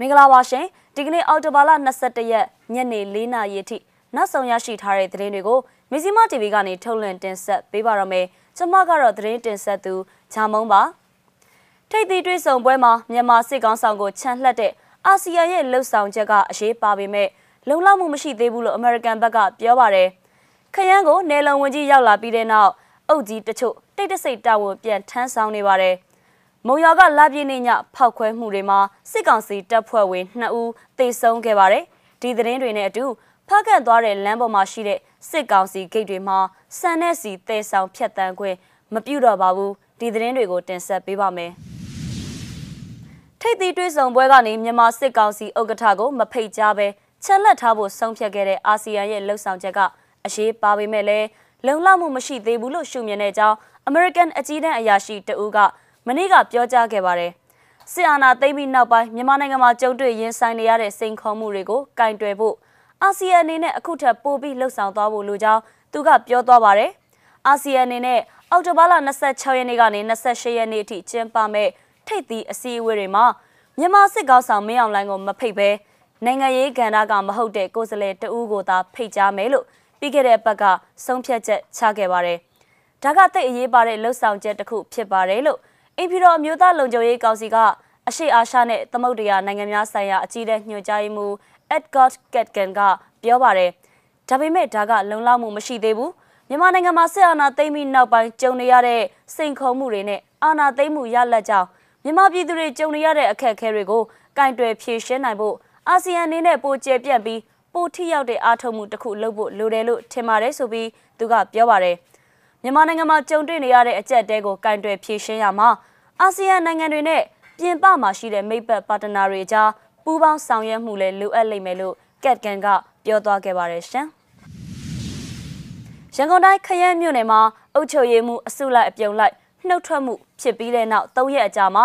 မင်္ဂလာပါရှင်ဒီကနေ့အော်တိုဘာလ22ရက်ညနေ4နာရီအထိနောက်ဆုံးရရှိထားတဲ့သတင်းတွေကိုမီဇီမာ TV ကနေထုတ်လွှင့်တင်ဆက်ပေးပါရမယ်ကျွန်မကတော့သတင်းတင်ဆက်သူဂျာမုံပါထိပ်သီးတွေ့ဆုံပွဲမှာမြန်မာစစ်ကောင်ဆောင်ကိုချန်လှက်တဲ့အာဆီယံရဲ့လှုပ်ဆောင်ချက်ကအရေးပါပေမဲ့လုံလောက်မှုမရှိသေးဘူးလို့အမေရိကန်ဘက်ကပြောပါတယ်ခရမ်းကိုနယ်လုံဝင်ကြီးရောက်လာပြီးတဲ့နောက်အုပ်ကြီးတချို့တိတ်တဆိတ်တာဝန်ပြန်ထမ်းဆောင်နေပါတယ် မုံရွာကလာပြင်းနေညဖောက်ခွဲမှုတွေမှာစစ်ကောင်စီတပ်ဖွဲ့ဝင်2ဦးသေဆုံးခဲ့ပါတယ်။ဒီသတင်းတွေနဲ့အတူဖားကန့်သွားတဲ့လမ်းပေါ်မှာရှိတဲ့စစ်ကောင်စီဂိတ်တွေမှာစံနဲ့စီတဲဆောင်ဖြတ်တန်းခွင့်မပြုတော့ပါဘူး။ဒီသတင်းတွေကိုတင်ဆက်ပေးပါမယ်။ထိပ်သီးတွေ့ဆုံပွဲကနေမြန်မာစစ်ကောင်စီဥက္ကဋ္ဌကိုမဖိတ်ကြားပဲချက်လက်ထားဖို့ဆုံးဖြတ်ခဲ့တဲ့အာဆီယံရဲ့လှုပ်ဆောင်ချက်ကအရေးပါပေမဲ့လည်းလုံလောက်မှုမရှိသေးဘူးလို့ရှုမြင်တဲ့အကြောင်း American အကြီးတန်းအရာရှိတဦးက မနေ့ကပြောကြားခဲ့ပါတယ်။စစ်အာဏာသိမ်းပြီးနောက်ပိုင်းမြန်မာနိုင်ငံမှာကြုံတွေ့ရင်ဆိုင်နေရတဲ့စိန်ခေါ်မှုတွေကိုကင်တွယ်ဖို့အာဆီယံအနေနဲ့အခုထပ်ပိုပြီးလှုပ်ဆောင်သွားဖို့လိုကြောင်းသူကပြောသွားပါတယ်။အာဆီယံအနေနဲ့အောက်တိုဘာလ26ရက်နေ့ကနေ28ရက်နေ့အထိကျင်းပမဲ့ထိပ်သီးအစည်းအဝေးတွေမှာမြန်မာစစ်ကောင်းဆောင်မင်းအောင်လှိုင်ကိုမဖိတ်ဘဲနိုင်ငံရေးကဏ္ဍကမဟုတ်တဲ့ကိုယ်စားလှယ်တဦးကိုသာဖိတ်ကြားမယ်လို့ပြီးခဲ့တဲ့ဘက်ကဆုံးဖြတ်ချက်ချခဲ့ပါတယ်။ဒါကတိတ်အရေးပါတဲ့လှုပ်ဆောင်ချက်တစ်ခုဖြစ်ပါတယ်လို့ အင်ဖီရောအမျိုးသားလုံခြုံရေးကောင်စီကအရှိအာရှနဲ့သမုဒ္ဒရာနိုင်ငံများဆိုင်ရာအကြီးအကဲညွှန်ကြားရေးမှူး Edgard Ketken ကပြောပါတယ်။ဒါပေမဲ့ဒါကလုံလောက်မှုမရှိသေးဘူး။မြန်မာနိုင်ငံမှာစစ်အာဏာသိမ်းပြီးနောက်ပိုင်းကြုံနေရတဲ့စိန်ခေါ်မှုတွေနဲ့အာဏာသိမ်းမှုရလက်ကြောင်းမြန်မာပြည်သူတွေကြုံနေရတဲ့အခက်အခဲတွေကိုကင်တွယ်ဖြေရှင်းနိုင်ဖို့အာဆီယံအနေနဲ့ပိုကျယ်ပြန့်ပြီးပိုထိရောက်တဲ့အားထုတ်မှုတစ်ခုလုပ်ဖို့လိုတယ်လို့ထင်ပါတယ်ဆိုပြီးသူကပြောပါတယ်။ မြန်မာနိုင်ငံမှာကြုံတွေ့နေရတဲ့အကြက်တဲကိုကင်တွယ်ဖြေရှင်းရမှာအာဆီယံနိုင်ငံတွေနဲ့ပြင်ပမှာရှိတဲ့မိတ်ပတ်ပါတနာတွေကြားပူးပေါင်းဆောင်ရွက်မှုလည်းလိုအပ်လိမ့်မယ်လို့ကက်ကန်ကပြောသွားခဲ့ပါတယ်ရှင်။ရန်ကုန်တိုင်းခရမ်းမြို့နယ်မှာအုပ်ချုပ်ရေးမှုအစုလိုက်အပြုံလိုက်နှုတ်ထွက်မှုဖြစ်ပြီးတဲ့နောက်၃ရက်အကြာမှာ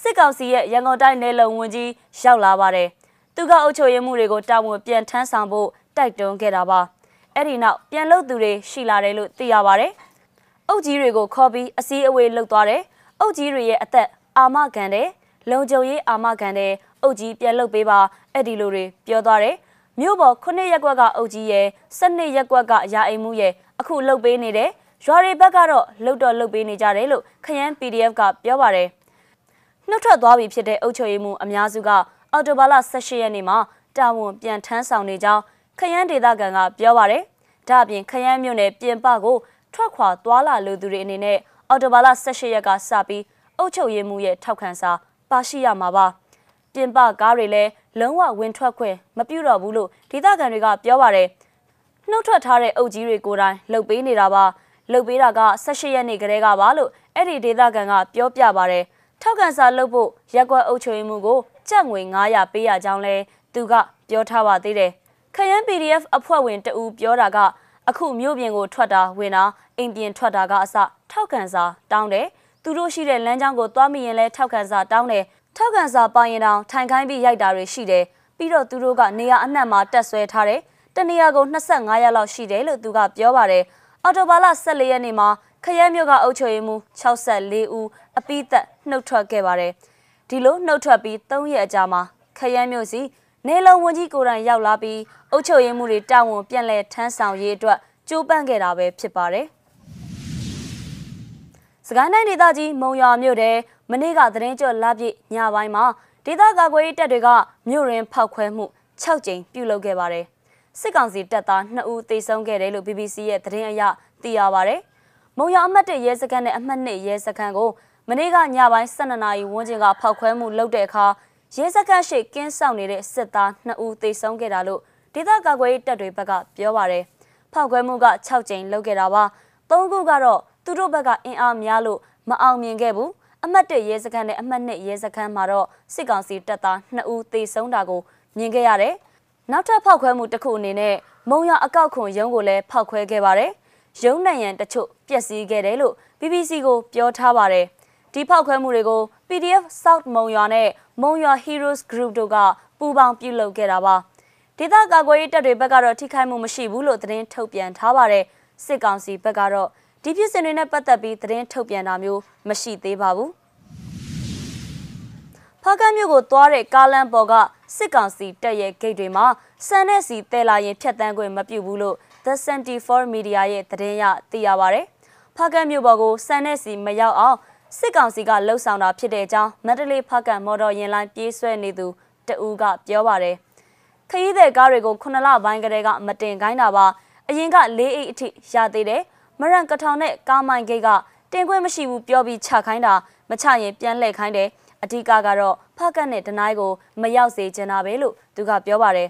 စစ်ကောင်စီရဲ့ရန်ကုန်တိုင်းနယ်လုံဝန်ကြီးရောက်လာပါတယ်။သူကအုပ်ချုပ်ရေးမှုတွေကိုတာဝန်ပြန်ထမ်းဆောင်ဖို့တိုက်တွန်းခဲ့တာပါ။အဲ့ဒီနောက်ပြန်လုပ်သူတွေရှိလာတယ်လို့သိရပါတယ်။ အုပ်ကြီးတွေကိုခေါ်ပြီးအစည်းအဝေးလုပ်သွားတယ်အုပ်ကြီးတွေရဲ့အသက်အာမခံတဲ့လုံခြုံရေးအာမခံတဲ့အုပ်ကြီးပြန်လုတ်ပေးပါအဲ့ဒီလိုတွေပြောသွားတယ်မြို့ပေါ်ခုနှစ်ရက်ကွက်ကအုပ်ကြီးရဲ့၁၂ရက်ကွက်ကရာအိမ်မှုရဲ့အခုလုတ်ပေးနေတယ်ရွာတွေဘက်ကတော့လုတ်တော့လုတ်ပေးနေကြတယ်လို့ခရမ်း PDF ကပြောပါတယ်နှုတ်ထွက်သွားပြီဖြစ်တဲ့အုပ်ချုပ်ရေးမှုအများစုကအော်တိုဘာလ18ရက်နေ့မှာတာဝန်ပြန်ထမ်းဆောင်နေကြောင်းခရမ်းဒေသခံကပြောပါတယ်ဒါအပြင်ခရမ်းမြို့နယ်ပြင်ပကို ထွက်ခွာသွားလာလူသူတွေအနေနဲ့အော်တိုဘာလ18ရက်ကစပြီးအုပ်ချုပ်ရေးမှုရဲ့ထောက်ခံစာပါရှိရမှာပါပြင်ပကားတွေလည်းလုံးဝဝင်ထွက်ခွင့်မပြုတော့ဘူးလို့ဒေသခံတွေကပြောပါတယ်နှုတ်ထွက်ထားတဲ့အုပ်ကြီးတွေကိုယ်တိုင်လှုပ်ပေးနေတာပါလှုပ်ပေးတာက18ရက်နေ့ကတည်းကပါလို့အဲ့ဒီဒေသခံကပြောပြပါတယ်ထောက်ခံစာလုပ်ဖို့ရက်ကွက်အုပ်ချုပ်ရေးမှုကိုကြက်ငွေ900ပေးရကြောင်းလဲသူကပြောထားပါသေးတယ်ခရမ်း PDF အဖွဲ့ဝင်တဦးပြောတာက အခုမြို့ပြင်ကိုထွက်တာဝင်တာအိမ်ပြင်ထွက်တာကအစထောက်ခံစာတောင်းတယ်သူတို့ရှိတဲ့လမ်းကြောင်းကိုသွားမိရင်လည်းထောက်ခံစာတောင်းတယ်ထောက်ခံစာပါရင်တောင်ထိုင်ခိုင်းပြီးရိုက်တာတွေရှိတယ်ပြီးတော့သူတို့ကနေရာအနှံ့မှာတက်ဆွဲထားတယ်တနေရာကို25ရက်လောက်ရှိတယ်လို့သူကပြောပါတယ်အော်တိုဘာလ14ရက်နေ့မှာခရဲမြို့ကအုပ်ချုပ်ရေးမှူး64ဦးအပိသက်နှုတ်ထွက်ခဲ့ပါတယ်ဒီလိုနှုတ်ထွက်ပြီး3ရက်အကြာမှာခရဲမြို့စီ နေလုံဝန်ကြီးကိုယ်တိုင်ရောက်လာပြီးအုပ်ချုပ်ရေးမှုတွေတာဝန်ပြန်လည်ထမ်းဆောင်ရေးအတွက်ကြိုးပမ်းခဲ့တာပဲဖြစ်ပါတယ်။စကိုင်းတိုင်းဒေသကြီးမုံရွာမြို့ထဲမနေ့ကသတင်းကြော်လာပြည့်ညပိုင်းမှာဒေသကာကွယ်ရေးတပ်တွေကမြို့ရင်းဖောက်ခွဲမှု6ကြိမ်ပြုလုပ်ခဲ့ပါတယ်။စစ်ကောင်စီတပ်သား2ဦးသေဆုံးခဲ့တယ်လို့ BBC ရဲ့သတင်းအရသိရပါတယ်။မုံရွာအမှတ်1ရဲစခန်းနဲ့အမှတ်2ရဲစခန်းကိုမနေ့ကညပိုင်း12နာရီဝန်းကျင်ကဖောက်ခွဲမှုလုပ်တဲ့အခါ ရဲစခန်းရှိကင်းဆောင်နေတဲ့စစ်သား2ဦးသေဆုံးခဲ့တာလို့ဒေသကာကွယ်ရေးတပ်တွေဘက်ကပြောပါတယ်။ဖောက်ခွဲမှုက6ကြိမ်လုပ်ခဲ့တာပါ။၃ခုကတော့သူတို့ဘက်ကအင်အားများလို့မအောင်မြင်ခဲ့ဘူးအမှတ်1ရဲစခန်းနဲ့အမှတ်2ရဲစခန်းမှာတော့စစ်ကောင်စီတပ်သား2ဦးသေဆုံးတာကိုမြင်ခဲ့ရတယ်နောက်ထပ်ဖောက်ခွဲမှုတစ်ခုအနေနဲ့မုံရအကောက်ခွန်ရုံးကိုလည်းဖောက်ခွဲခဲ့ပါတယ်ရုံးနိုင်ရန်တချို့ပျက်စီးခဲ့တယ်လို့ BBC ကိုပြောထားပါတယ်ဒီဖောက်ခွဲမှုတွေကို PDF South မုံရွာနဲ့ မုံရွာ Heroes Group တို့ကပူးပေါင်းပြုလုပ်ခဲ့တာပါဒေသကာကွယ်ရေးတပ်တွေဘက်ကတော့ထိခိုက်မှုမရှိဘူးလို့သတင်းထုတ်ပြန်ထားပါတယ်စစ်ကောင်စီဘက်ကတော့ဒီဖြစ်စဉ်တွေနဲ့ပတ်သက်ပြီးသတင်းထုတ်ပြန်တာမျိုးမရှိသေးပါဘူးဖားကတ်မြို့ကိုသွားတဲ့ကားလမ်းပေါ်ကစစ်ကောင်စီတပ်ရဲ့ဂိတ်တွေမှာစံနဲ့စီတဲလာရင်ဖြတ်တန်းခွင့်မပြုဘူးလို့ The 74 Media ရဲ့သတင်းရသိရပါဗျ။ဖားကတ်မြို့ပေါ်ကိုစံနဲ့စီမရောက်အောင် စစ်ကောင်စီကလှုပ်ဆောင်တာဖြစ်တဲ့အကြောင်းမန္တလေးဖားကတ်မော်တော်ယာဉ်လိုင်းပြေးဆွဲနေသူတဦးကပြောပါတယ်။ခရီးသည်ကားတွေကိုခုနှစ်လပိုင်းကတည်းကမတင်ခိုင်းတာပါအရင်က၄အိတ်အထိရသေးတယ်မရန်ကထောင်နဲ့ကားမိုင်ဂိတ်ကတင်ခွင့်မရှိဘူးပြောပြီးချခိုင်းတာမချရင်ပြန်လှည့်ခိုင်းတယ်အဓိကကတော့ဖကတ်နဲ့တနိုင်းကိုမရောက်စေချင်တာပဲလို့သူကပြောပါတယ်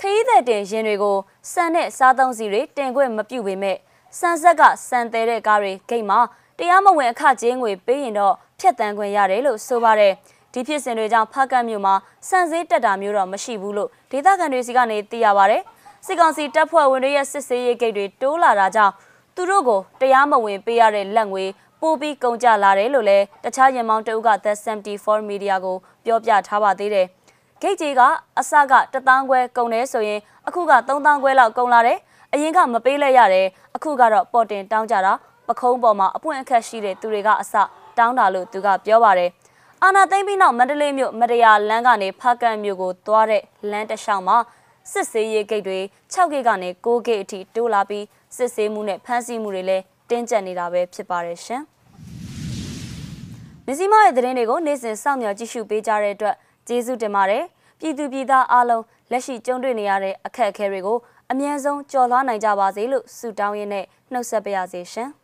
ခရီးသည်တင်ရင်တွေကိုစံနဲ့စားသုံးစီတွေတင်ခွင့်မပြုပေမဲ့စံဆက်ကစံသေးတဲ့ကားတွေဂိတ်မှာ တရားမဝင်အခကြေးငွေပေးရင်တော့ဖြတ်တန်းခွင့်ရတယ်လို့ဆိုပါတယ်ဒီဖြစ်စဉ်တွေကြောင့်ဖကတ်မြို့မှာစံစည်းတက်တာမျိုးတော့မရှိဘူးလို့ဒေသခံတွေစီကနေသိရပါတယ်စစ်ကောင်စီတပ်ဖွဲ့ဝင်တွေရဲ့စစ်ဆေးရေးဂိတ်တွေတိုးလာတာကြောင့်သူတို့ကိုတရားမဝင်ပေးရတဲ့လက်ငွေပိုပြီးကုန်ကြလာတယ်လို့လည်းတခြားရင်မောင်းတအုပ်က The 74 Media ကိုပြောပြထားပါသေးတယ်။ဂိတ်ကြီးကအစက1000ခွဲကုန်တယ်ဆိုရင်အခုက3000ခွဲလောက်ကုန်လာတယ်။အရင်ကမပေးလဲရတယ်အခုကတော့ပေါ်တင်တောင်းကြတာ ပခုံးပေါ်မှာအပွင့်အခက်ရှိတဲ့သူတွေကအစတောင်းတာလို့သူကပြောပါတယ်။အာနာသိမ့်ပြီးနောက်မန္တလေးမြို့မတရားလမ်းကနေဖားကန်မြို့ကိုသွားတဲ့လမ်းတစ်လျှောက်မှာစစ်ဆေးရေးဂိတ်တွေ6ဂိတ်ကနေ9ဂိတ်အထိတိုးလာပြီးစစ်ဆေးမှုနဲ့ဖမ်းဆီးမှုတွေလည်းတင်းကျပ်နေတာပဲဖြစ်ပါတယ်ရှင်။မြစီမရဲ့သတင်းတွေကိုနေ့စဉ်စောင့်မျှော်ကြည့်ရှုပေးကြတဲ့အတွက်ကျေးဇူးတင်ပါတယ်။ပြည်သူပြည်သားအားလုံးလက်ရှိကြုံတွေ့နေရတဲ့အခက်အခဲတွေကိုအမြဲဆုံးကျော်လွှားနိုင်ကြပါစေလို့ဆုတောင်းရင်းနဲ့နှုတ်ဆက်ပါရစေရှင်။